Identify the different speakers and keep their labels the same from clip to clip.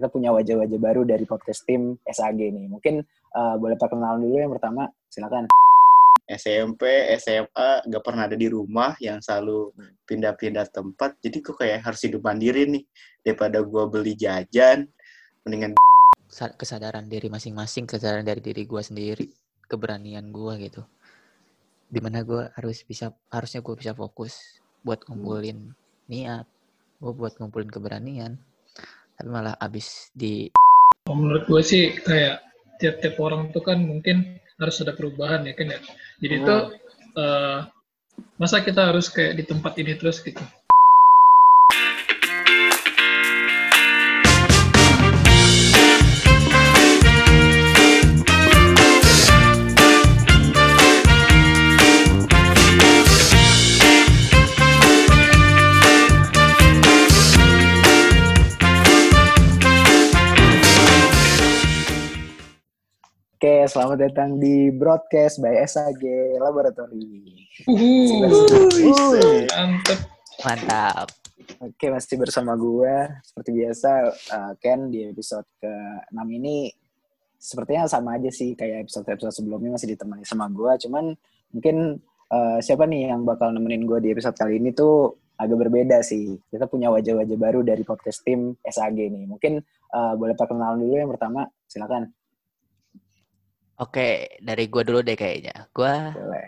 Speaker 1: kita punya wajah-wajah baru dari podcast tim SAG nih. Mungkin uh, boleh perkenalan dulu yang pertama, silakan.
Speaker 2: SMP, SMA gak pernah ada di rumah yang selalu pindah-pindah tempat. Jadi kok kayak harus hidup mandiri nih. Daripada gue beli jajan, mendingan
Speaker 3: kesadaran diri masing-masing, kesadaran dari diri gue sendiri, keberanian gue gitu. Di mana gue harus bisa, harusnya gue bisa fokus buat ngumpulin niat, gue buat ngumpulin keberanian, tapi malah abis di.
Speaker 4: Menurut gue sih kayak tiap-tiap orang tuh kan mungkin harus ada perubahan ya kan ya. Jadi itu uh, masa kita harus kayak di tempat ini terus gitu.
Speaker 1: Oke, selamat datang di broadcast by SAG Laboratory.
Speaker 4: Mantap.
Speaker 3: Mantap.
Speaker 1: Oke, masih bersama gue seperti biasa uh, Ken di episode ke-6 ini sepertinya sama aja sih kayak episode-episode sebelumnya masih ditemani sama gue, cuman mungkin uh, siapa nih yang bakal nemenin gue di episode kali ini tuh agak berbeda sih. Kita punya wajah-wajah baru dari podcast tim SAG nih. Mungkin uh, boleh perkenalan dulu yang pertama, silakan.
Speaker 3: Oke, dari gue dulu deh kayaknya. Gue,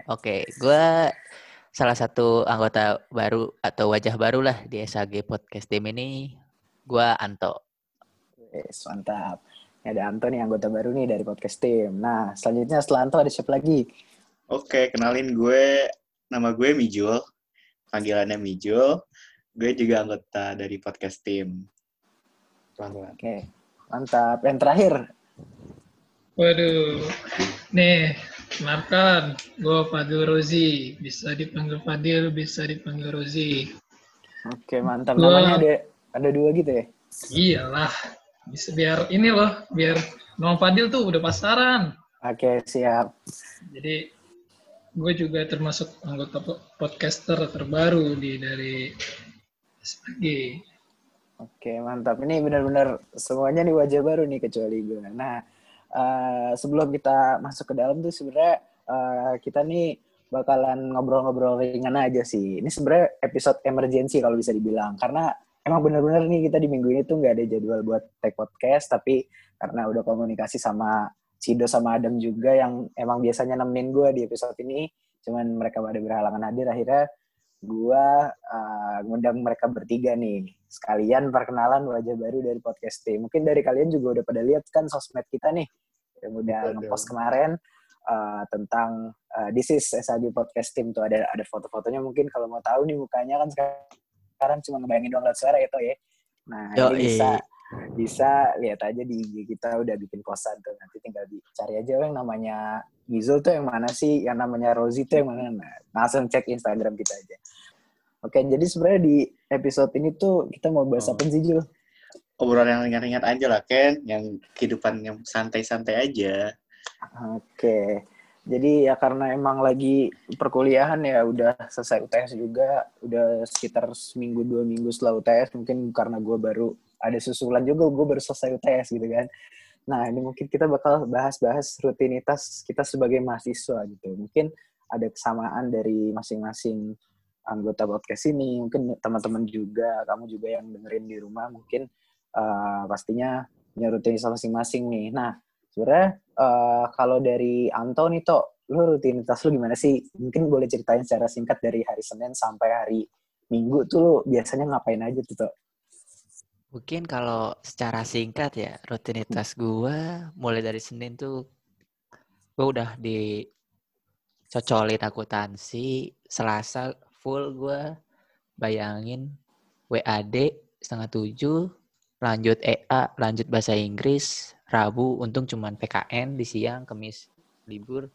Speaker 3: oke, gue salah satu anggota baru atau wajah baru lah di SAG Podcast Team ini. Gue Anto.
Speaker 1: Yes, mantap. Ini ada Anto nih, anggota baru nih dari Podcast Team. Nah, selanjutnya setelah Anto ada siapa lagi?
Speaker 2: Oke, kenalin gue, nama gue Mijul. Panggilannya Mijul. Gue juga anggota dari Podcast Team.
Speaker 1: Oke, mantap. Yang terakhir,
Speaker 4: Waduh, nih, kenalkan, gue Fadil Rozi. Bisa dipanggil Fadil, bisa dipanggil Rozi.
Speaker 1: Oke, mantap. Gua... Namanya ada, ada dua gitu ya?
Speaker 4: Iyalah, bisa biar ini loh, biar nama Fadil tuh udah pasaran.
Speaker 1: Oke, siap.
Speaker 4: Jadi, gue juga termasuk anggota podcaster terbaru di dari SPG.
Speaker 1: Oke, mantap. Ini benar-benar semuanya nih wajah baru nih kecuali gue. Nah, uh, sebelum kita masuk ke dalam tuh sebenarnya uh, kita nih bakalan ngobrol-ngobrol ringan aja sih. Ini sebenarnya episode emergency kalau bisa dibilang karena emang bener-bener nih kita di minggu ini tuh nggak ada jadwal buat take podcast tapi karena udah komunikasi sama Cido sama Adam juga yang emang biasanya nemenin gue di episode ini cuman mereka pada berhalangan hadir akhirnya gue uh, ngundang mereka bertiga nih. Sekalian perkenalan wajah baru dari podcast tim mungkin dari kalian juga udah pada lihat kan sosmed kita nih yang udah ngepost kemarin uh, tentang uh, this is SAG podcast tim tuh. Ada ada foto-fotonya mungkin kalau mau tahu nih mukanya kan sekarang cuma ngebayangin doang lihat suara itu ya. Nah Yo, ini bisa bisa lihat aja di IG kita udah bikin posan tuh. Nanti tinggal dicari aja yang namanya Gizul tuh yang mana sih? Yang namanya Rosie tuh yang mana? Nah, langsung cek Instagram kita aja. Oke jadi sebenarnya di episode ini tuh kita mau bahas oh. apa sih Jul?
Speaker 2: obrolan yang ringan-ringan aja lah Ken. Yang kehidupan yang santai-santai aja.
Speaker 1: Oke. Jadi ya karena emang lagi perkuliahan ya udah selesai UTS juga. Udah sekitar seminggu dua minggu setelah UTS mungkin karena gue baru ada susulan juga gue baru selesai UTS gitu kan. Nah ini mungkin kita bakal bahas-bahas rutinitas kita sebagai mahasiswa gitu. Mungkin ada kesamaan dari masing-masing anggota podcast ini mungkin teman-teman juga kamu juga yang dengerin di rumah mungkin uh, pastinya punya rutinitas masing-masing nih. Nah sebenarnya uh, kalau dari Anto nih Tok lu rutinitas lu gimana sih? Mungkin boleh ceritain secara singkat dari hari Senin sampai hari Minggu tuh lu biasanya ngapain aja tuh
Speaker 3: Mungkin kalau secara singkat ya, rutinitas gue mulai dari Senin tuh gue udah di cocolin akuntansi, Selasa full gue bayangin WAD setengah tujuh, lanjut EA, lanjut bahasa Inggris, Rabu untung cuman PKN di siang, Kamis libur,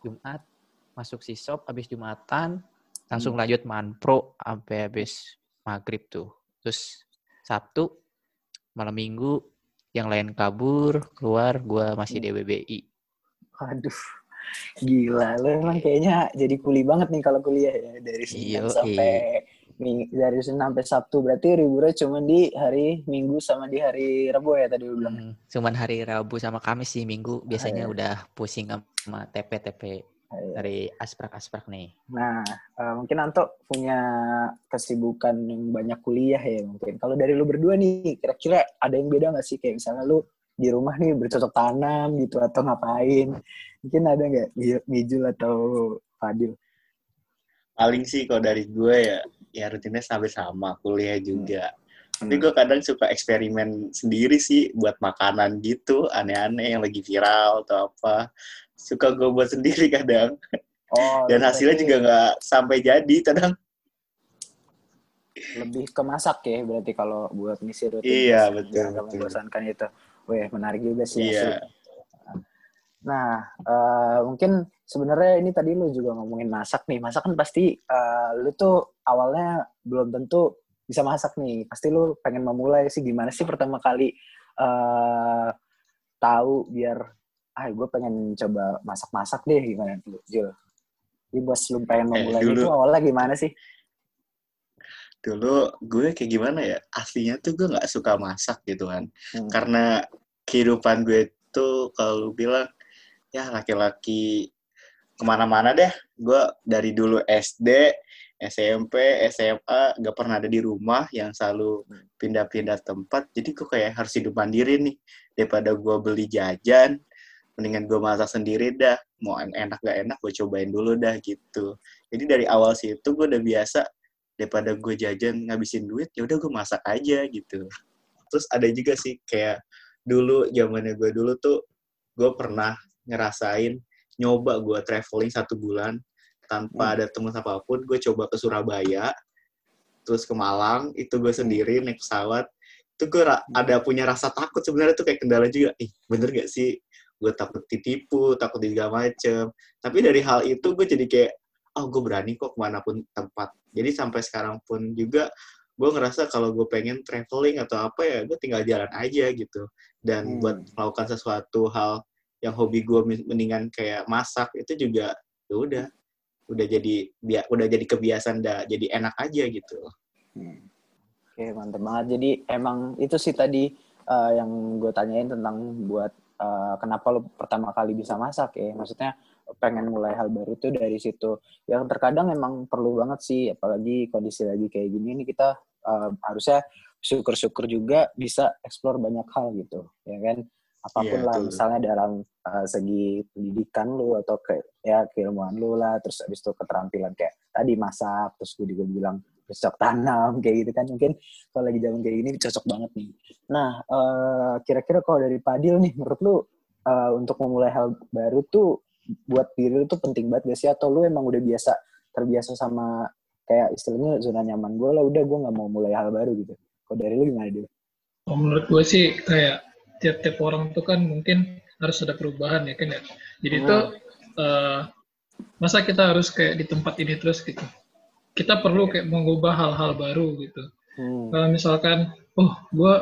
Speaker 3: Jumat masuk sisop, habis Jumatan langsung hmm. lanjut manpro sampai habis maghrib tuh. Terus Sabtu, malam minggu, yang lain kabur, keluar, gue masih di WBI.
Speaker 1: Waduh, gila. Lo emang kayaknya jadi kuli banget nih kalau kuliah ya. Dari Senin sampai Mi- dari Senin sampai Sabtu berarti liburnya cuma di hari Minggu sama di hari Rabu ya tadi lu bilang.
Speaker 3: Hmm, cuman hari Rabu sama Kamis sih minggu biasanya
Speaker 1: iya.
Speaker 3: udah pusing sama TP-TP
Speaker 1: Iya.
Speaker 3: Dari asprak-asprak nih.
Speaker 1: Nah, eh, mungkin Anto punya kesibukan yang banyak kuliah ya mungkin. Kalau dari lu berdua nih, kira-kira ada yang beda nggak sih? Kayak misalnya lu di rumah nih bercocok tanam gitu atau ngapain? Mungkin ada nggak Mi- Mijul atau Fadil?
Speaker 2: Paling sih kalau dari gue ya, ya rutinnya sampai sama, kuliah juga. Tapi
Speaker 1: Hmm.
Speaker 2: gue kadang suka eksperimen sendiri sih buat makanan gitu, aneh-aneh yang lagi viral atau apa. Suka gue buat sendiri kadang.
Speaker 1: Oh,
Speaker 2: Dan hasilnya juga nggak sampai jadi kadang.
Speaker 1: lebih ke masak ya berarti kalau buat misi rutin.
Speaker 2: Iya, betul, betul.
Speaker 1: membosankan itu. Weh, menarik juga sih.
Speaker 2: Iya.
Speaker 1: Nah, eh, mungkin sebenarnya ini tadi lu juga ngomongin masak nih. Masak kan pasti eh, lu tuh awalnya belum tentu bisa masak nih. Pasti lu pengen memulai sih gimana sih pertama kali eh tahu biar ah gue pengen coba masak-masak deh gimana tuh, Jul? Jadi bos lu pengen
Speaker 2: Eh,
Speaker 1: memulai
Speaker 2: dulu-
Speaker 1: itu awalnya gimana sih?
Speaker 2: Dulu gue kayak gimana ya, aslinya tuh gue nggak suka masak gitu kan.
Speaker 1: Hmm.
Speaker 2: Karena kehidupan gue tuh kalau bilang, ya laki-laki ke mana-mana deh. Gue dari dulu SD, SMP, SMA, gak pernah ada di rumah yang selalu pindah-pindah tempat. Jadi gue kayak harus hidup mandiri nih. Daripada gue beli jajan, mendingan gue masak sendiri dah. Mau enak gak enak, gue cobain dulu dah gitu. Jadi dari awal situ gue udah biasa daripada gue jajan ngabisin duit, ya udah gue masak aja gitu. Terus ada juga sih kayak dulu zamannya gue dulu tuh gue pernah ngerasain nyoba gue traveling satu bulan tanpa ada teman apa pun gue coba ke Surabaya terus ke Malang itu gue sendiri naik pesawat itu gue ra- ada punya rasa takut sebenarnya tuh kayak kendala juga ih bener gak sih gue takut ditipu takut segala macem tapi dari hal itu gue jadi kayak oh gue berani kok ke mana pun tempat jadi sampai sekarang pun juga gue ngerasa kalau gue pengen traveling atau apa ya gue tinggal jalan aja gitu dan
Speaker 1: Hmm.
Speaker 2: buat melakukan sesuatu hal yang hobi gue mendingan kayak masak itu juga ya udah udah jadi bia- udah jadi kebiasaan dah jadi enak aja gitu
Speaker 1: Hmm. Oke, mantep banget. Jadi emang itu sih tadi eh, yang gue tanyain tentang buat eh, kenapa lo pertama kali bisa masak ya. Maksudnya pengen mulai hal baru tuh dari situ. Yang terkadang emang perlu banget sih, apalagi kondisi lagi kayak gini ini kita eh, harusnya syukur-syukur juga bisa explore banyak hal gitu, ya kan? Apa pun
Speaker 2: Iya,
Speaker 1: lah,
Speaker 2: betul.
Speaker 1: misalnya dalam eh, segi pendidikan lu atau ke ya keilmuan lu lah, terus habis itu keterampilan kayak tadi masak, terus gue juga bilang bercocok tanam kayak gitu kan mungkin kalau lagi zaman kayak gini cocok banget nih. Nah, eh, kira-kira kalau dari Padil nih, menurut lu eh, untuk memulai hal baru tuh buat diri lu tuh penting banget gak sih? Atau lu emang udah biasa terbiasa sama kayak istilahnya zona nyaman gue lah, udah gue nggak mau mulai hal baru gitu. Kalau dari lu gimana dia?
Speaker 4: Oh, menurut gue sih kayak tiap-tiap orang tuh kan mungkin harus ada perubahan ya kan ya. Jadi
Speaker 1: Hmm.
Speaker 4: tuh eh, masa kita harus kayak di tempat ini terus gitu. Kita perlu kayak mengubah hal-hal baru gitu.
Speaker 1: Hmm.
Speaker 4: Kalau misalkan, oh gue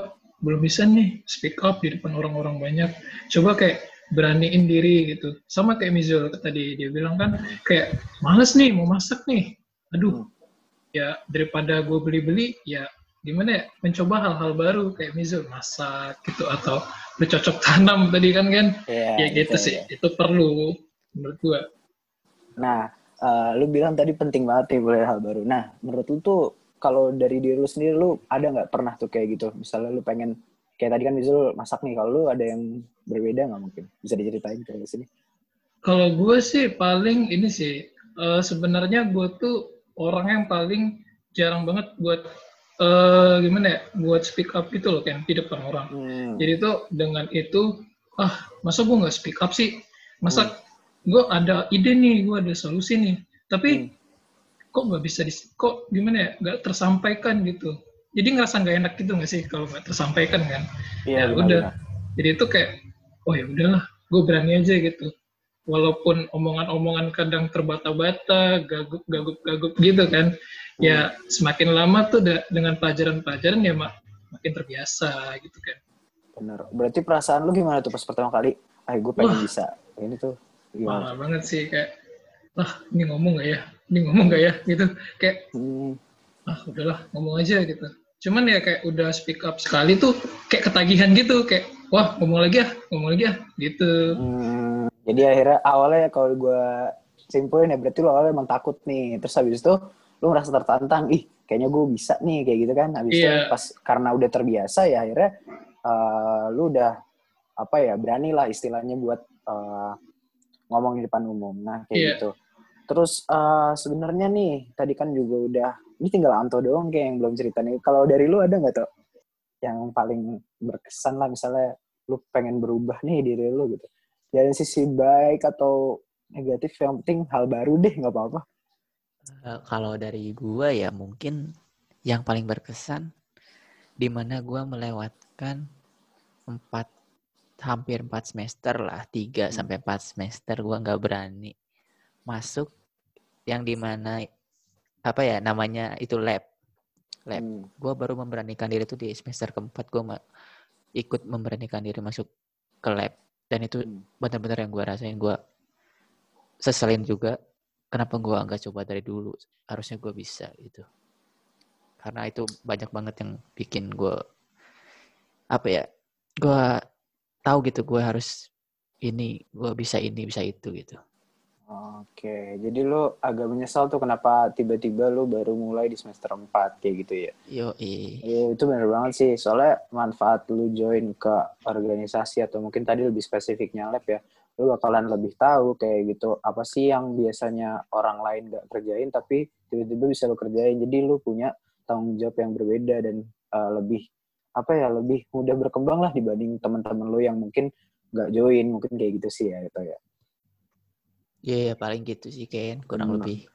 Speaker 4: belum bisa nih speak up di depan orang-orang banyak. Coba kayak beraniin diri gitu. Sama kayak Mizul tadi dia bilang kan kayak males nih mau masak nih. Aduh, ya daripada gue beli-beli ya gimana ya mencoba hal-hal baru kayak Mizul masak gitu atau bercocok tanam tadi kan kan
Speaker 1: Iya,
Speaker 4: ya gitu
Speaker 1: betul,
Speaker 4: sih
Speaker 1: ya.
Speaker 4: itu perlu menurut gue
Speaker 1: Nah, eh, lu bilang tadi penting banget nih mulai hal baru. Nah, menurut lu tuh kalau dari diri lu sendiri lu ada nggak pernah tuh kayak gitu? Misalnya lu pengen kayak tadi kan misalnya lu masak nih, kalau lu ada yang berbeda nggak mungkin? Bisa diceritain ke sini?
Speaker 4: Kalau gue sih paling ini sih eh, sebenarnya gue tuh orang yang paling jarang banget buat eh, gimana ya buat speak up gitu loh kan di depan orang.
Speaker 1: Hmm.
Speaker 4: Jadi tuh dengan itu ah masa gue nggak speak up sih? Masa gue ada ide nih, gue ada solusi nih, tapi kok nggak bisa di kok gimana ya nggak tersampaikan gitu. Jadi ngerasa nggak enak gitu nggak sih kalau nggak tersampaikan kan?
Speaker 1: Iya,
Speaker 4: ya
Speaker 1: benar,
Speaker 4: udah.
Speaker 1: benar.
Speaker 4: Jadi itu kayak, oh ya udahlah, gue berani aja gitu. Walaupun omongan-omongan kadang terbata-bata, gagup-gagup-gagup gitu kan. Ya semakin lama tuh da- dengan pelajaran-pelajaran ya mak makin terbiasa gitu kan.
Speaker 1: Bener. Berarti perasaan lu gimana tuh pas pertama kali? Ah, gue pengen
Speaker 4: Wah.
Speaker 1: bisa. Ini tuh
Speaker 4: Wah banget sih kayak, ah ini ngomong gak ya? Ini ngomong gak ya? Gitu. Kayak,
Speaker 1: Hmm.
Speaker 4: ah udahlah ngomong aja gitu cuman ya kayak udah speak up sekali tuh kayak ketagihan gitu kayak wah ngomong lagi ya ngomong lagi ya gitu
Speaker 1: Hmm, jadi akhirnya awalnya kalau gue simpulin ya berarti lo awalnya emang takut nih. Terus habis itu lo merasa tertantang, ih kayaknya gue bisa nih kayak gitu kan. Habis itu
Speaker 4: Iya.
Speaker 1: pas karena udah terbiasa ya akhirnya eh, lo udah apa ya berani lah istilahnya buat eh, ngomong di depan umum. Nah kayak
Speaker 4: Iya.
Speaker 1: gitu. Terus eh, sebenarnya nih tadi kan juga udah ini tinggal Anto doang kayak yang belum cerita nih. Kalau dari lu ada nggak tuh yang paling berkesan lah misalnya lu pengen berubah nih diri lu gitu dari sisi baik atau negatif yang penting hal baru deh nggak apa-apa
Speaker 3: Eh, kalau dari gua ya mungkin yang paling berkesan di mana gua melewatkan empat hampir empat semester lah tiga
Speaker 1: Hmm.
Speaker 3: sampai empat semester gua nggak berani masuk yang di mana apa ya namanya itu lab lab
Speaker 1: Hmm.
Speaker 3: gue baru memberanikan diri tuh di semester keempat gue ikut memberanikan diri masuk ke lab dan itu
Speaker 1: Hmm.
Speaker 3: benar-benar yang gue rasain gue seselin juga kenapa gue nggak coba dari dulu harusnya gue bisa gitu karena itu banyak banget yang bikin gue apa ya gue tahu gitu gue harus ini gue bisa ini bisa itu gitu
Speaker 1: Oke, jadi lu agak menyesal tuh kenapa tiba-tiba lu baru mulai di semester 4 kayak gitu ya.
Speaker 3: yo
Speaker 1: Iya, itu bener banget sih. Soalnya manfaat lu join ke organisasi atau mungkin tadi lebih spesifiknya lab ya, lu bakalan lebih tahu kayak gitu apa sih yang biasanya orang lain gak kerjain tapi tiba-tiba bisa lu kerjain. Jadi lu punya tanggung jawab yang berbeda dan uh, lebih apa ya lebih mudah berkembang lah dibanding teman-teman lu yang mungkin gak join mungkin kayak gitu sih ya itu ya.
Speaker 3: Iya, ya, paling gitu sih Ken, kurang
Speaker 1: Hmm.
Speaker 3: lebih.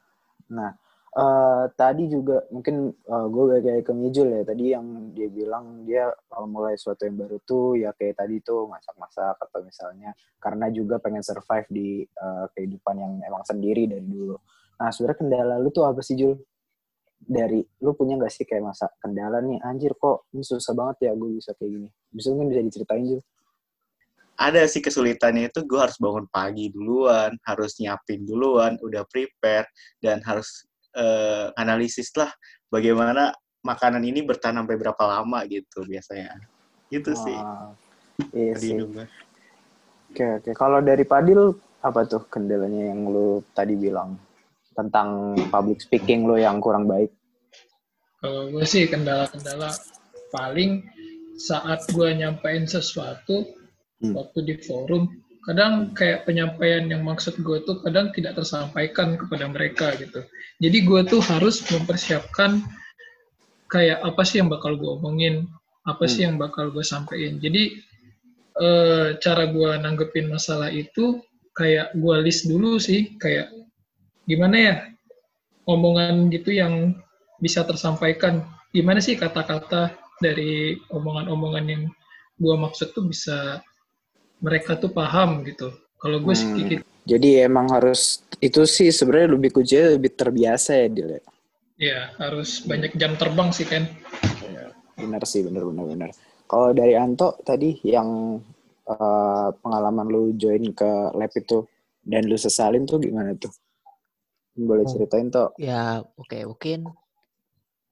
Speaker 1: Nah, eh, tadi juga mungkin gue balik lagi ke Mijul ya. Tadi yang dia bilang dia eh, mulai sesuatu yang baru tuh ya kayak tadi tuh masak-masak atau misalnya karena juga pengen survive di eh, kehidupan yang emang sendiri dari dulu. Nah, sebenarnya kendala lu tuh apa sih Jul? Dari lu punya nggak sih kayak masa kendala nih? Anjir kok ini susah banget ya gue bisa kayak gini. Bisa mungkin bisa diceritain Jul?
Speaker 2: ada sih kesulitannya itu gue harus bangun pagi duluan, harus nyiapin duluan, udah prepare, dan harus eh, analisis lah bagaimana makanan ini bertahan sampai berapa lama gitu biasanya. Gitu sih.
Speaker 1: Ah, iya
Speaker 2: Tadi
Speaker 1: sih.
Speaker 2: dulu.
Speaker 1: Oke, oke. Kalau dari Padil, apa tuh kendalanya yang lu tadi bilang tentang public speaking lu yang kurang baik?
Speaker 4: Kalau gue sih kendala-kendala paling saat gue nyampein sesuatu
Speaker 1: Hmm.
Speaker 4: waktu di forum, kadang kayak penyampaian yang maksud gue tuh kadang tidak tersampaikan kepada mereka gitu. Jadi gue tuh harus mempersiapkan kayak apa sih yang bakal gue omongin, apa sih yang bakal gue sampaikan. Jadi eh, cara gue nanggepin masalah itu kayak gue list dulu sih, kayak gimana ya omongan gitu yang bisa tersampaikan. Gimana sih kata-kata dari omongan-omongan yang gue maksud tuh bisa mereka tuh paham gitu. Kalau gue sih
Speaker 1: Hmm.
Speaker 4: kayak gitu.
Speaker 1: Jadi emang harus itu sih sebenarnya lebih kuncinya lebih terbiasa ya Dil. ya?
Speaker 4: ya harus banyak jam terbang sih kan.
Speaker 1: Benar sih, benar benar benar. Kalau dari Anto tadi yang eh, pengalaman lu join ke lab itu dan lu sesalin tuh gimana tuh? Boleh
Speaker 3: Oh.
Speaker 1: ceritain tuh?
Speaker 3: Ya, oke, mungkin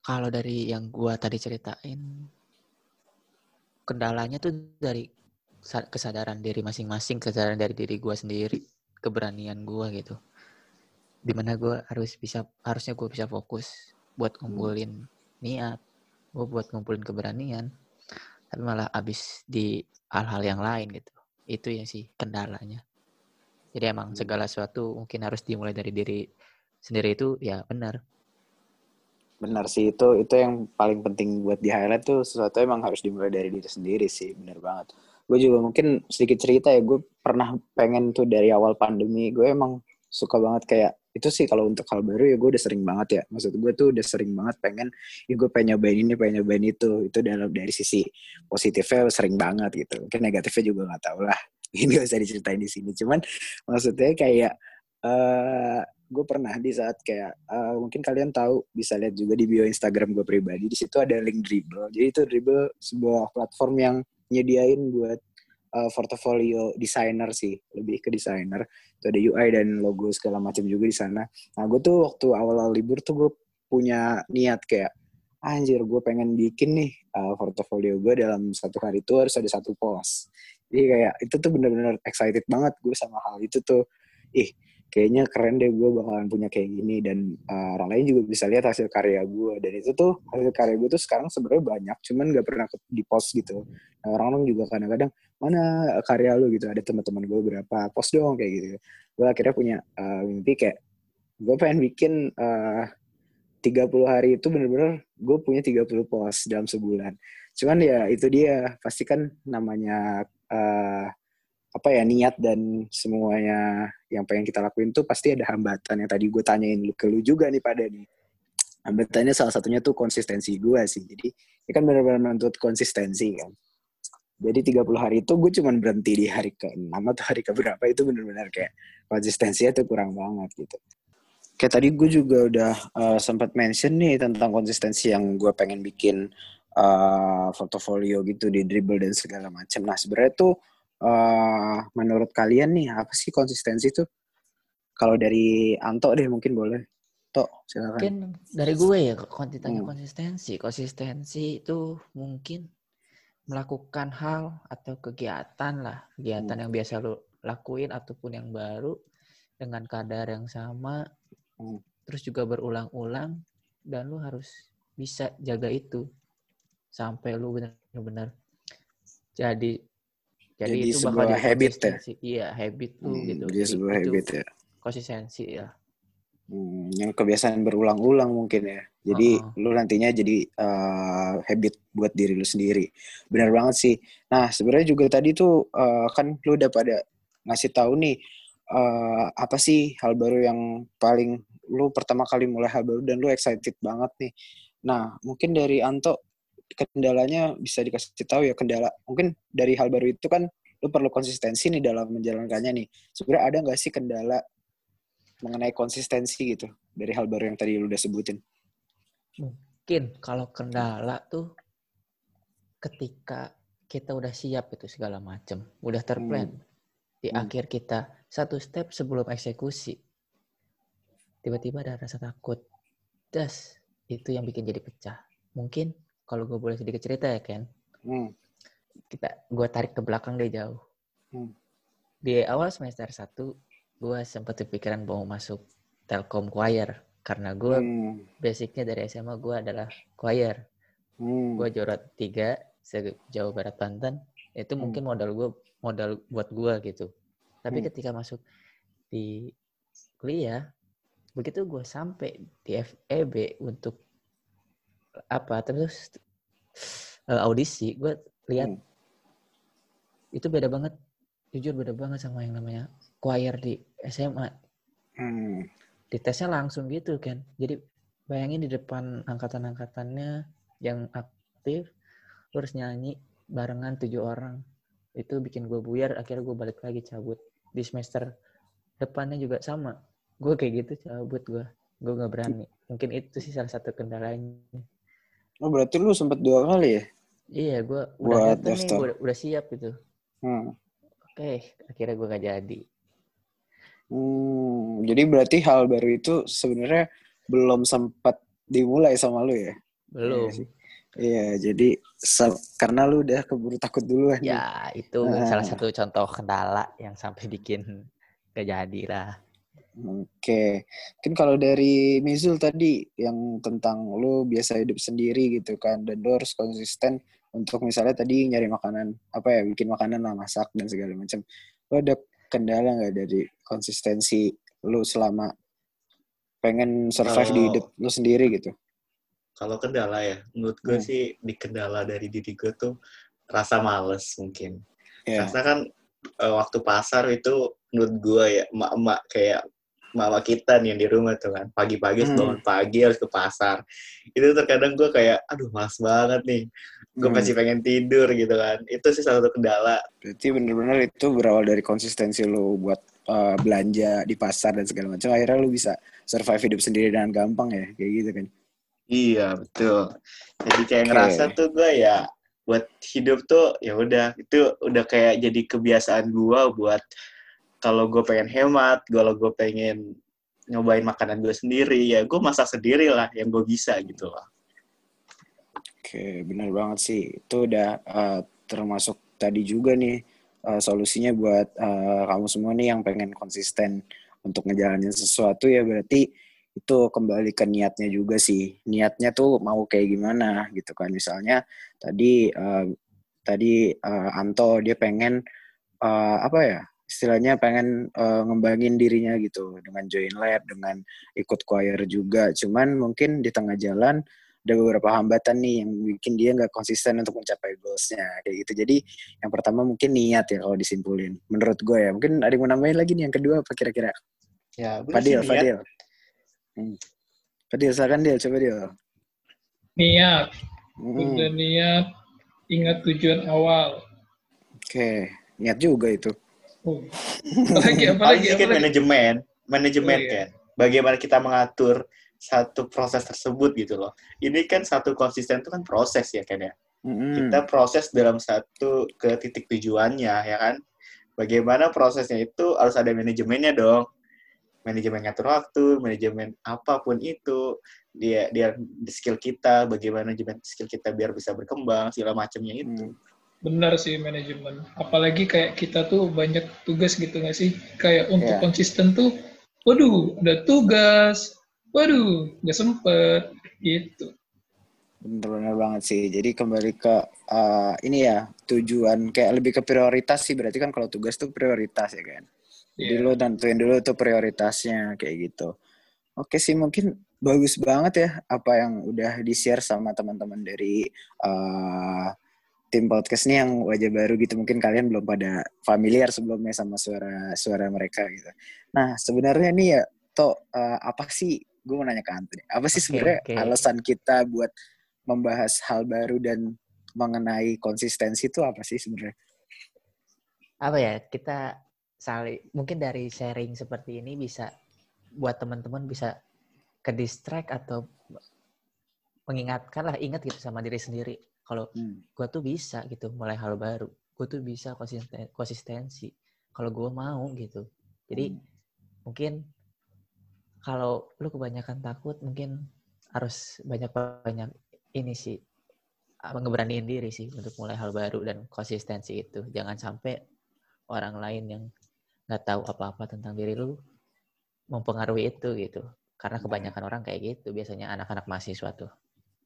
Speaker 3: kalau dari yang gua tadi ceritain, kendalanya tuh dari sa- kesadaran diri masing-masing, kesadaran dari diri gua sendiri, keberanian gua gitu. Di mana gua harus bisa, harusnya gua bisa fokus buat ngumpulin niat, gua buat ngumpulin keberanian, tapi malah abis di hal-hal yang lain gitu. Itu yang sih kendalanya. Jadi emang segala sesuatu mungkin harus dimulai dari diri sendiri itu ya benar.
Speaker 1: Benar sih itu itu yang paling penting buat di highlight tuh sesuatu emang harus dimulai dari diri sendiri sih benar banget. Gue juga mungkin sedikit cerita ya gue pernah pengen tuh dari awal pandemi gue emang suka banget kayak itu sih kalau untuk hal baru ya gue udah sering banget ya. Maksud gue tuh udah sering banget pengen ya gue pengen nyobain ini pengen nyobain itu. Itu dalam dari sisi positifnya sering banget gitu. Mungkin negatifnya juga nggak tahu lah. Ini gak usah diceritain di sini. Cuman maksudnya kayak eh gue pernah di saat kayak eh, mungkin kalian tahu bisa lihat juga di bio Instagram gue pribadi di situ ada link Dribble. Jadi itu Dribble sebuah platform yang nyediain buat eh, portofolio desainer sih lebih ke desainer. Itu ada UI dan logo segala macam juga di sana. Nah gue tuh waktu awal-awal libur tuh gue punya niat kayak anjir gue pengen bikin nih uh, portofolio gue dalam satu hari itu harus ada satu post. Jadi kayak itu tuh bener-bener excited banget gue sama hal itu tuh. Ih kayaknya keren deh gue bakalan punya kayak gini. Dan uh, orang lain juga bisa lihat hasil karya gue dan itu tuh hasil karya gue tuh sekarang sebenarnya banyak cuman gak pernah di post gitu. Nah, orang-orang juga kadang-kadang mana karya lu? Gitu. Ada teman-teman gue berapa post dong kayak gitu. Gue akhirnya punya uh, mimpi kayak gue pengen bikin uh, 30 hari itu bener-bener gue punya 30 post dalam sebulan. Cuman ya itu dia, pasti kan namanya uh, apa ya niat dan semuanya yang pengen kita lakuin tuh pasti ada hambatan yang tadi gue tanyain lu ke lu juga nih pada nih. Hambatannya salah satunya tuh konsistensi gue sih. Jadi ini kan benar-benar menuntut konsistensi kan. Jadi 30 hari itu gue cuman berhenti di hari ke-6 atau hari ke berapa itu benar-benar kayak konsistensinya tuh kurang banget gitu kayak tadi gue juga udah uh, sempat mention nih tentang konsistensi yang gue pengen bikin uh, portofolio gitu di dribble dan segala macam. Nah sebenarnya tuh uh, menurut kalian nih apa sih konsistensi tuh? Kalau dari Anto deh mungkin boleh. Tok, silakan.
Speaker 3: Mungkin dari gue ya ditanya hmm. konsistensi. Konsistensi itu mungkin melakukan hal atau kegiatan lah, kegiatan hmm. yang biasa lo lakuin ataupun yang baru dengan kadar yang sama Hmm. terus juga berulang-ulang dan lu harus bisa jaga itu sampai lu benar-benar jadi jadi, jadi itu bakal
Speaker 1: jadi habit ya?
Speaker 3: Iya habit lu hmm, gitu.
Speaker 1: jadi sebuah itu habit ya.
Speaker 3: konsistensi ya.
Speaker 1: Hmm, yang kebiasaan berulang-ulang mungkin ya. Jadi uh -huh. lu nantinya jadi uh, habit buat diri lu sendiri. Benar banget sih. Nah sebenarnya juga tadi tuh uh, kan lu udah pada ngasih tahu nih uh, apa sih hal baru yang paling lu pertama kali mulai hal baru dan lu excited banget nih. Nah, mungkin dari Anto kendalanya bisa dikasih tahu ya kendala. Mungkin dari hal baru itu kan lu perlu konsistensi nih dalam menjalankannya nih. Sebenarnya ada nggak sih kendala mengenai konsistensi gitu dari hal baru yang tadi lu udah sebutin?
Speaker 3: Mungkin kalau kendala tuh ketika kita udah siap itu segala macam, udah terplan. Hmm. Di hmm. akhir kita satu step sebelum eksekusi tiba-tiba ada rasa takut. Das, itu yang bikin jadi pecah. Mungkin kalau gue boleh sedikit cerita ya Ken. Hmm. Kita, gue tarik ke belakang deh jauh. Hmm. Di awal semester 1, gue sempat kepikiran mau masuk Telkom Choir. Karena gue hmm. basicnya dari SMA gue adalah choir. Hmm. Gue juara tiga sejauh Barat Banten. Itu hmm. mungkin modal gue modal buat gue gitu. Tapi hmm. ketika masuk di kuliah, begitu gue sampai di FEB untuk apa terus uh, audisi gue lihat hmm. itu beda banget jujur beda banget sama yang namanya choir di SMA hmm. di tesnya langsung gitu kan jadi bayangin di depan angkatan-angkatannya yang aktif lu harus nyanyi barengan tujuh orang. Itu bikin gue buyar akhirnya gue balik lagi cabut. Di semester depannya juga sama. Gue kayak gitu cabut gue gue nggak berani. Mungkin itu sih salah satu kendalanya
Speaker 1: oh berarti lu sempat dua kali ya
Speaker 3: iya gue udah nih udah, udah siap gitu hmm. oke akhirnya gue gak jadi
Speaker 1: hmm, jadi berarti hal baru itu sebenarnya belum sempat dimulai sama lu ya
Speaker 3: belum
Speaker 1: iya, iya jadi karena lu udah keburu takut duluan.
Speaker 3: Ya, itu nah. salah satu contoh kendala yang sampai bikin gak jadi lah.
Speaker 1: Oke, mungkin kalau dari Mizul tadi yang tentang lo biasa hidup sendiri gitu kan, dan lo harus konsisten untuk misalnya tadi nyari makanan apa ya, bikin makanan lah, masak dan segala macam. Lo ada kendala nggak dari konsistensi lo selama pengen survive kalau, di hidup lo sendiri gitu?
Speaker 2: Kalau kendala ya, menurut gue hmm. sih di kendala dari diri gue tuh rasa males mungkin. Yeah. Karena kan uh, waktu pasar itu menurut gue ya emak-emak kayak mama kita nih yang di rumah tuh kan. Pagi-pagi hmm. bangun pagi harus ke pasar. Itu terkadang gue kayak aduh mas banget nih. Gue hmm. masih pengen tidur gitu kan. Itu sih salah satu kendala.
Speaker 1: Berarti bener-bener itu berawal dari konsistensi lo buat uh, belanja di pasar dan segala macam. Akhirnya lo bisa survive hidup sendiri dengan gampang ya kayak gitu kan?
Speaker 2: Iya betul. Jadi kayak okay. ngerasa tuh gue ya buat hidup tuh ya udah. Itu udah kayak jadi kebiasaan gue buat kalau gue pengen hemat, kalau gue pengen nyobain makanan gue sendiri ya gue masak sendiri lah yang gue bisa gitu loh
Speaker 1: Oke, benar banget sih. Itu udah uh, termasuk tadi juga nih uh, solusinya buat uh, kamu semua nih yang pengen konsisten untuk ngejalanin sesuatu ya berarti itu kembali ke niatnya juga sih. Niatnya tuh mau kayak gimana gitu kan. Misalnya tadi uh, tadi uh, Anto dia pengen uh, apa ya? Istilahnya pengen uh, ngembangin dirinya gitu dengan join lab, dengan ikut choir juga. Cuman mungkin di tengah jalan ada beberapa hambatan nih yang bikin dia nggak konsisten untuk mencapai goalsnya kayak gitu. Jadi yang pertama mungkin niat ya kalau disimpulin. Menurut gue ya. Mungkin ada yang mau nambahin lagi nih yang kedua apa kira-kira?
Speaker 2: Ya,
Speaker 1: Fadil, Fadil. Hmm. Fadil, silakan dia, coba dia.
Speaker 4: Niat.
Speaker 1: Hmm.
Speaker 4: Udah niat, ingat tujuan awal.
Speaker 1: Oke, niat juga itu.
Speaker 4: Oh. Apalagi, apalagi,
Speaker 2: sedikit
Speaker 4: apalagi.
Speaker 2: manajemen, manajemen
Speaker 4: Oh, iya.
Speaker 2: kan. Bagaimana kita mengatur satu proses tersebut gitu loh. Ini kan satu konsisten itu kan proses ya kan ya.
Speaker 1: Mm-mm.
Speaker 2: Kita proses dalam satu ke titik tujuannya ya kan. Bagaimana prosesnya itu harus ada manajemennya dong. Manajemen ngatur waktu, manajemen apa pun itu, dia dia skill kita, bagaimana manajemen skill kita biar bisa berkembang, segala macamnya itu.
Speaker 1: Hmm.
Speaker 4: Benar sih manajemen. Apalagi kayak kita tuh banyak tugas gitu nggak sih? Kayak untuk
Speaker 1: Iya.
Speaker 4: konsisten tuh, waduh, ada tugas, waduh, nggak sempet, gitu.
Speaker 1: Bener-bener banget sih. Jadi kembali ke uh, ini ya tujuan kayak lebih ke prioritas sih. Berarti kan kalau tugas tuh prioritas ya kan. Jadi
Speaker 4: Iya.
Speaker 1: lo tentuin dulu tuh prioritasnya kayak gitu. Oke sih mungkin bagus banget ya apa yang udah di share sama teman-teman dari uh, tim podcast ini yang wajah baru gitu. Mungkin kalian belum pada familiar sebelumnya sama suara suara mereka gitu. Nah sebenarnya nih ya toh uh, apa sih? Gue mau nanya ke Anthony. Apa sih
Speaker 3: Oke,
Speaker 1: sebenarnya
Speaker 3: oke.
Speaker 1: alasan kita buat membahas hal baru dan mengenai konsistensi itu apa sih sebenarnya?
Speaker 3: apa ya kita saling mungkin dari sharing seperti ini bisa buat teman-teman bisa ke distract atau mengingatkan lah ingat gitu sama diri sendiri kalau
Speaker 1: Hmm.
Speaker 3: gue tuh bisa gitu mulai hal baru gue tuh bisa konsisten konsistensi. Kalau gue mau gitu. Jadi
Speaker 1: Hmm.
Speaker 3: mungkin kalau lu kebanyakan takut mungkin harus banyak-banyak ini sih apa, ngeberaniin diri sih untuk mulai hal baru dan konsistensi itu. Jangan sampai orang lain yang nggak tahu apa-apa tentang diri lu mempengaruhi itu gitu. Karena kebanyakan orang kayak gitu biasanya anak-anak mahasiswa tuh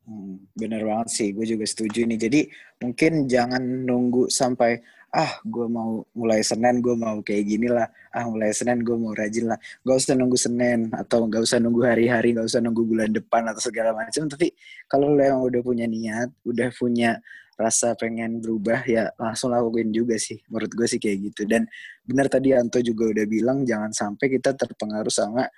Speaker 1: Hmm, bener banget sih, gue juga setuju nih. Jadi mungkin jangan nunggu sampai ah gue mau mulai Senin gue mau kayak gini lah, ah mulai Senin gue mau rajin lah. Gak usah nunggu Senin atau gak usah nunggu hari-hari, gak usah nunggu bulan depan atau segala macam. Tapi kalau lo yang udah punya niat, udah punya rasa pengen berubah ya langsung lakuin juga sih. Menurut gue sih kayak gitu. Dan benar tadi Anto juga udah bilang jangan sampai kita terpengaruh sama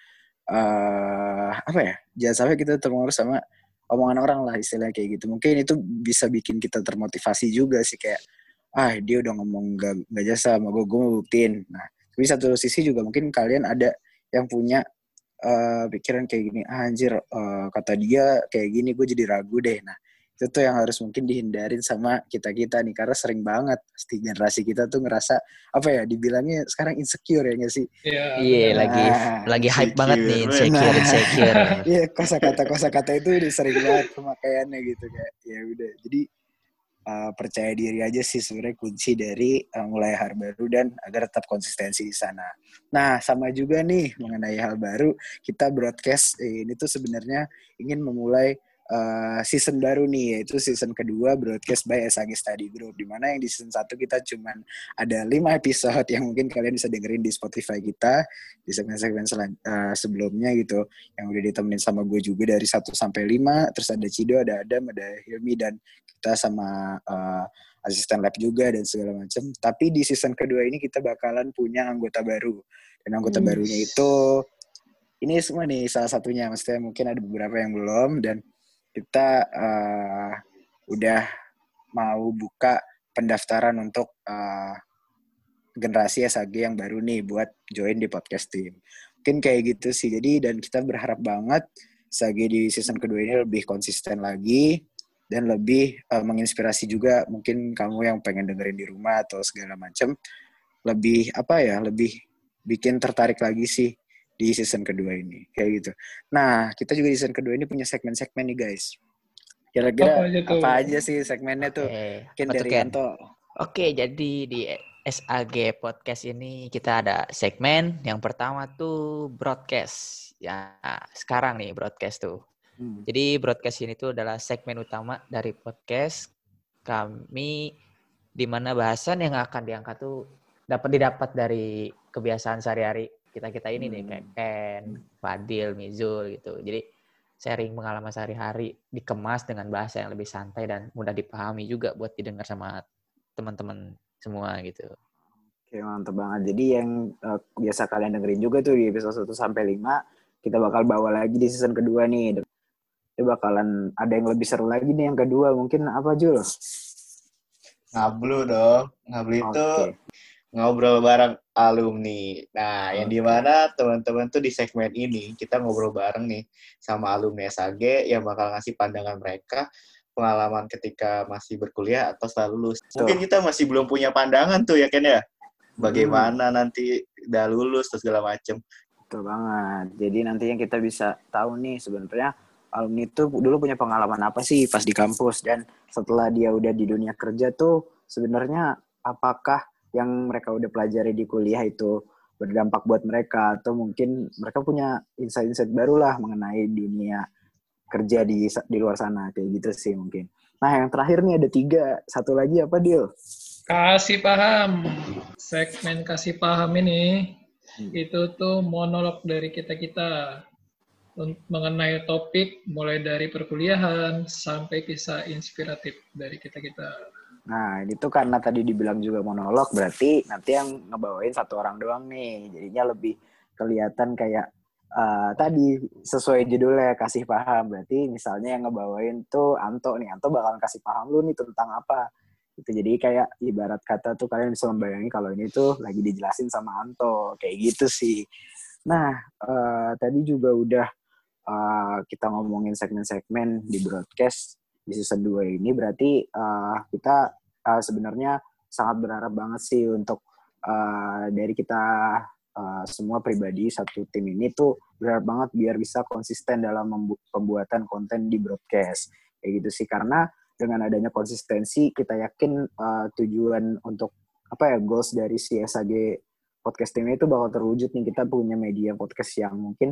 Speaker 1: eh apa ya? Jangan sampai kita terpengaruh sama omongan orang lah istilahnya kayak gitu. Mungkin itu bisa bikin kita termotivasi juga sih kayak ah dia udah ngomong gak, gak jasa sama gue, gue mau buktiin. Nah, tapi satu sisi juga mungkin kalian ada yang punya eh, pikiran kayak gini, ah, anjir eh, kata dia kayak gini gue jadi ragu deh. Nah, itu tuh yang harus mungkin dihindarin sama kita-kita nih karena sering banget pasti generasi kita tuh ngerasa apa ya dibilangnya sekarang insecure ya nggak sih?
Speaker 4: Iya.
Speaker 3: iya
Speaker 1: Nah,
Speaker 3: lagi lagi hype banget nih
Speaker 2: insecure.
Speaker 3: insecure
Speaker 1: Nah.
Speaker 3: insecure
Speaker 1: Iya kosakata kosakata itu udah sering banget pemakaiannya gitu kayak ya udah jadi uh, percaya diri aja sih sebenarnya kunci dari uh, mulai hal baru dan agar tetap konsistensi di sana. Nah sama juga nih mengenai hal baru kita broadcast eh, ini tuh sebenarnya ingin memulai uh, season baru nih yaitu season kedua broadcast by SAG Study Group di mana yang di season 1 kita cuman ada lima episode yang mungkin kalian bisa dengerin di Spotify kita di segmen-segmen uh, sebelumnya gitu yang udah ditemenin sama gue juga dari 1 sampai 5 terus ada Cido, ada Adam, ada Hilmi dan kita sama uh, asisten lab juga dan segala macam. Tapi di season kedua ini kita bakalan punya anggota baru dan anggota
Speaker 4: Hmm.
Speaker 1: barunya itu ini semua nih salah satunya maksudnya mungkin ada beberapa yang belum dan kita uh, udah mau buka pendaftaran untuk uh, generasi SAG yang baru nih buat join di podcast team. Mungkin kayak gitu sih. Jadi dan kita berharap banget SAG di season kedua ini lebih konsisten lagi dan lebih uh, menginspirasi juga mungkin kamu yang pengen dengerin di rumah atau segala macam lebih apa ya lebih bikin tertarik lagi sih di season kedua ini kayak gitu. Nah kita juga di season kedua ini punya segmen-segmen nih guys. Kira-kira
Speaker 4: Apa aja tuh?
Speaker 1: apa aja sih segmennya tuh?
Speaker 3: Oke,
Speaker 1: Mungkin dari? Anto.
Speaker 3: Oke, jadi di SAG podcast ini kita ada segmen yang pertama tuh broadcast. Ya, sekarang nih broadcast tuh.
Speaker 1: Hmm.
Speaker 3: Jadi broadcast ini tuh adalah segmen utama dari podcast kami di mana bahasan yang akan diangkat tuh dapat didapat dari kebiasaan sehari-hari kita-kita ini nih
Speaker 1: Hmm.
Speaker 3: kayak Ken, Fadil, Mizul gitu. Jadi sharing pengalaman sehari-hari dikemas dengan bahasa yang lebih santai dan mudah dipahami juga buat didengar sama teman-teman semua gitu.
Speaker 1: Oke, mantep banget. Jadi yang eh, biasa kalian dengerin juga tuh di episode 1 sampai 5, kita bakal bawa lagi di season kedua nih. Ini bakalan ada yang lebih seru lagi nih yang kedua. Mungkin apa, Jul?
Speaker 2: Ngablu dong. Ngablu itu
Speaker 1: Oke.
Speaker 2: Ngobrol bareng alumni. Nah, yang di mana teman-teman tuh di segmen ini kita ngobrol bareng nih sama alumni SAG yang bakal ngasih pandangan mereka pengalaman ketika masih berkuliah atau setelah lulus. Mungkin kita masih belum punya pandangan tuh ya Ken ya. Bagaimana nanti udah lulus terus segala macem.
Speaker 1: Betul banget. Jadi nantinya kita bisa tahu nih sebenarnya alumni itu dulu punya pengalaman apa sih pas di kampus dan setelah dia udah di dunia kerja tuh sebenarnya apakah yang mereka udah pelajari di kuliah itu berdampak buat mereka atau mungkin mereka punya insight-insight baru lah mengenai dunia kerja di di luar sana kayak gitu sih mungkin. Nah yang terakhir nih ada tiga, satu lagi apa Dil?
Speaker 4: Kasih paham. Segmen kasih paham ini
Speaker 1: Hmm.
Speaker 4: itu tuh monolog dari kita-kita Un- mengenai topik mulai dari perkuliahan sampai kisah inspiratif dari kita-kita.
Speaker 1: Nah, ini tuh karena tadi dibilang juga monolog, berarti nanti yang ngebawain satu orang doang nih. Jadinya lebih kelihatan kayak eh, tadi sesuai judulnya kasih paham. Berarti misalnya yang ngebawain tuh Anto nih. Anto bakalan kasih paham lu nih tentang apa. Itu jadi kayak ibarat kata tuh kalian bisa membayangin kalau ini tuh lagi dijelasin sama Anto. Kayak gitu sih. Nah, eh, tadi juga udah eh, kita ngomongin segmen-segmen di broadcast di season 2 ini berarti eh, kita eh, sebenarnya sangat berharap banget sih untuk eh, dari kita eh, semua pribadi satu tim ini tuh berharap banget biar bisa konsisten dalam pembuatan konten di broadcast. Kayak gitu sih karena dengan adanya konsistensi kita yakin eh, tujuan untuk apa ya goals dari si SAG podcast tim itu bakal terwujud nih. Kita punya media podcast yang mungkin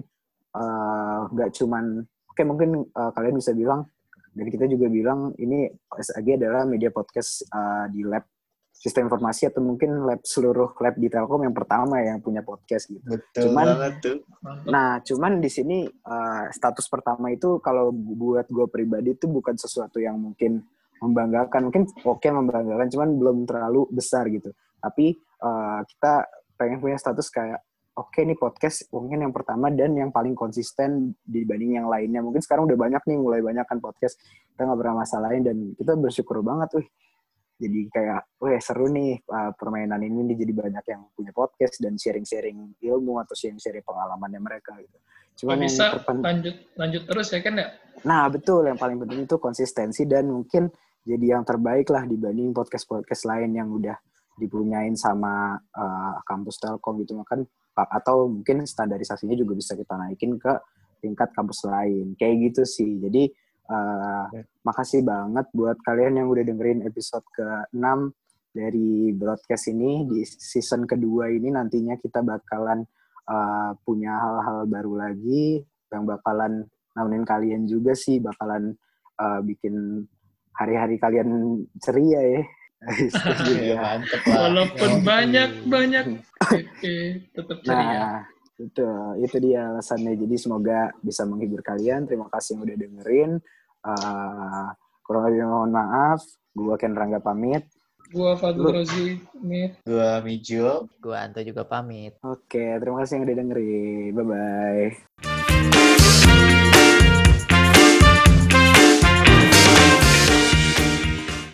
Speaker 1: nggak cuman oke mungkin eh, kalian bisa bilang dan kita juga bilang ini SAG adalah media podcast uh, di lab sistem informasi atau mungkin lab seluruh lab di Telkom yang pertama yang punya podcast gitu.
Speaker 2: Betul
Speaker 1: Cuman-
Speaker 2: banget tuh.
Speaker 1: Nah, cuman di sini uh, status pertama itu kalau buat gue pribadi itu bukan sesuatu yang mungkin membanggakan. Mungkin oke membanggakan, cuman belum terlalu besar gitu. Tapi uh, kita pengen punya status kayak oke nih podcast mungkin yang pertama dan yang paling konsisten dibanding yang lainnya. Mungkin sekarang udah banyak nih, mulai banyak kan podcast. Kita nggak pernah masalahin dan kita bersyukur banget, wih. Jadi kayak, wih seru nih uh, permainan ini jadi banyak yang punya podcast dan sharing-sharing ilmu atau sharing-sharing pengalamannya mereka gitu. Cuman yang
Speaker 4: bisa
Speaker 1: terpen-
Speaker 4: lanjut lanjut terus ya kan ya?
Speaker 1: Nah, betul. Yang paling penting itu konsistensi dan mungkin jadi yang terbaik lah dibanding podcast-podcast lain yang udah dipunyain sama uh, kampus Telkom gitu. Kan atau mungkin standarisasinya juga bisa kita naikin ke tingkat kampus lain. Kayak gitu sih. Jadi uh, makasih banget buat kalian yang udah dengerin episode ke-6 dari broadcast ini di season kedua ini nantinya kita bakalan uh, punya hal-hal baru lagi yang bakalan nemenin kalian juga sih bakalan uh, bikin hari-hari kalian ceria ya. Setuju
Speaker 2: Ya,
Speaker 1: ya.
Speaker 2: mantep lah.
Speaker 4: Walaupun
Speaker 2: Ya.
Speaker 4: banyak banyak, oke, tetap ceria.
Speaker 1: Nah, itu itu dia alasannya. Jadi semoga bisa menghibur kalian. Terima kasih yang udah dengerin. Uh, kurang lebih mohon maaf. Gua Ken Rangga pamit.
Speaker 4: Gua Fadul Rozi, Mit.
Speaker 2: Gua Mijul.
Speaker 3: Gua Anto juga pamit.
Speaker 1: Oke, terima kasih yang udah dengerin. Bye bye.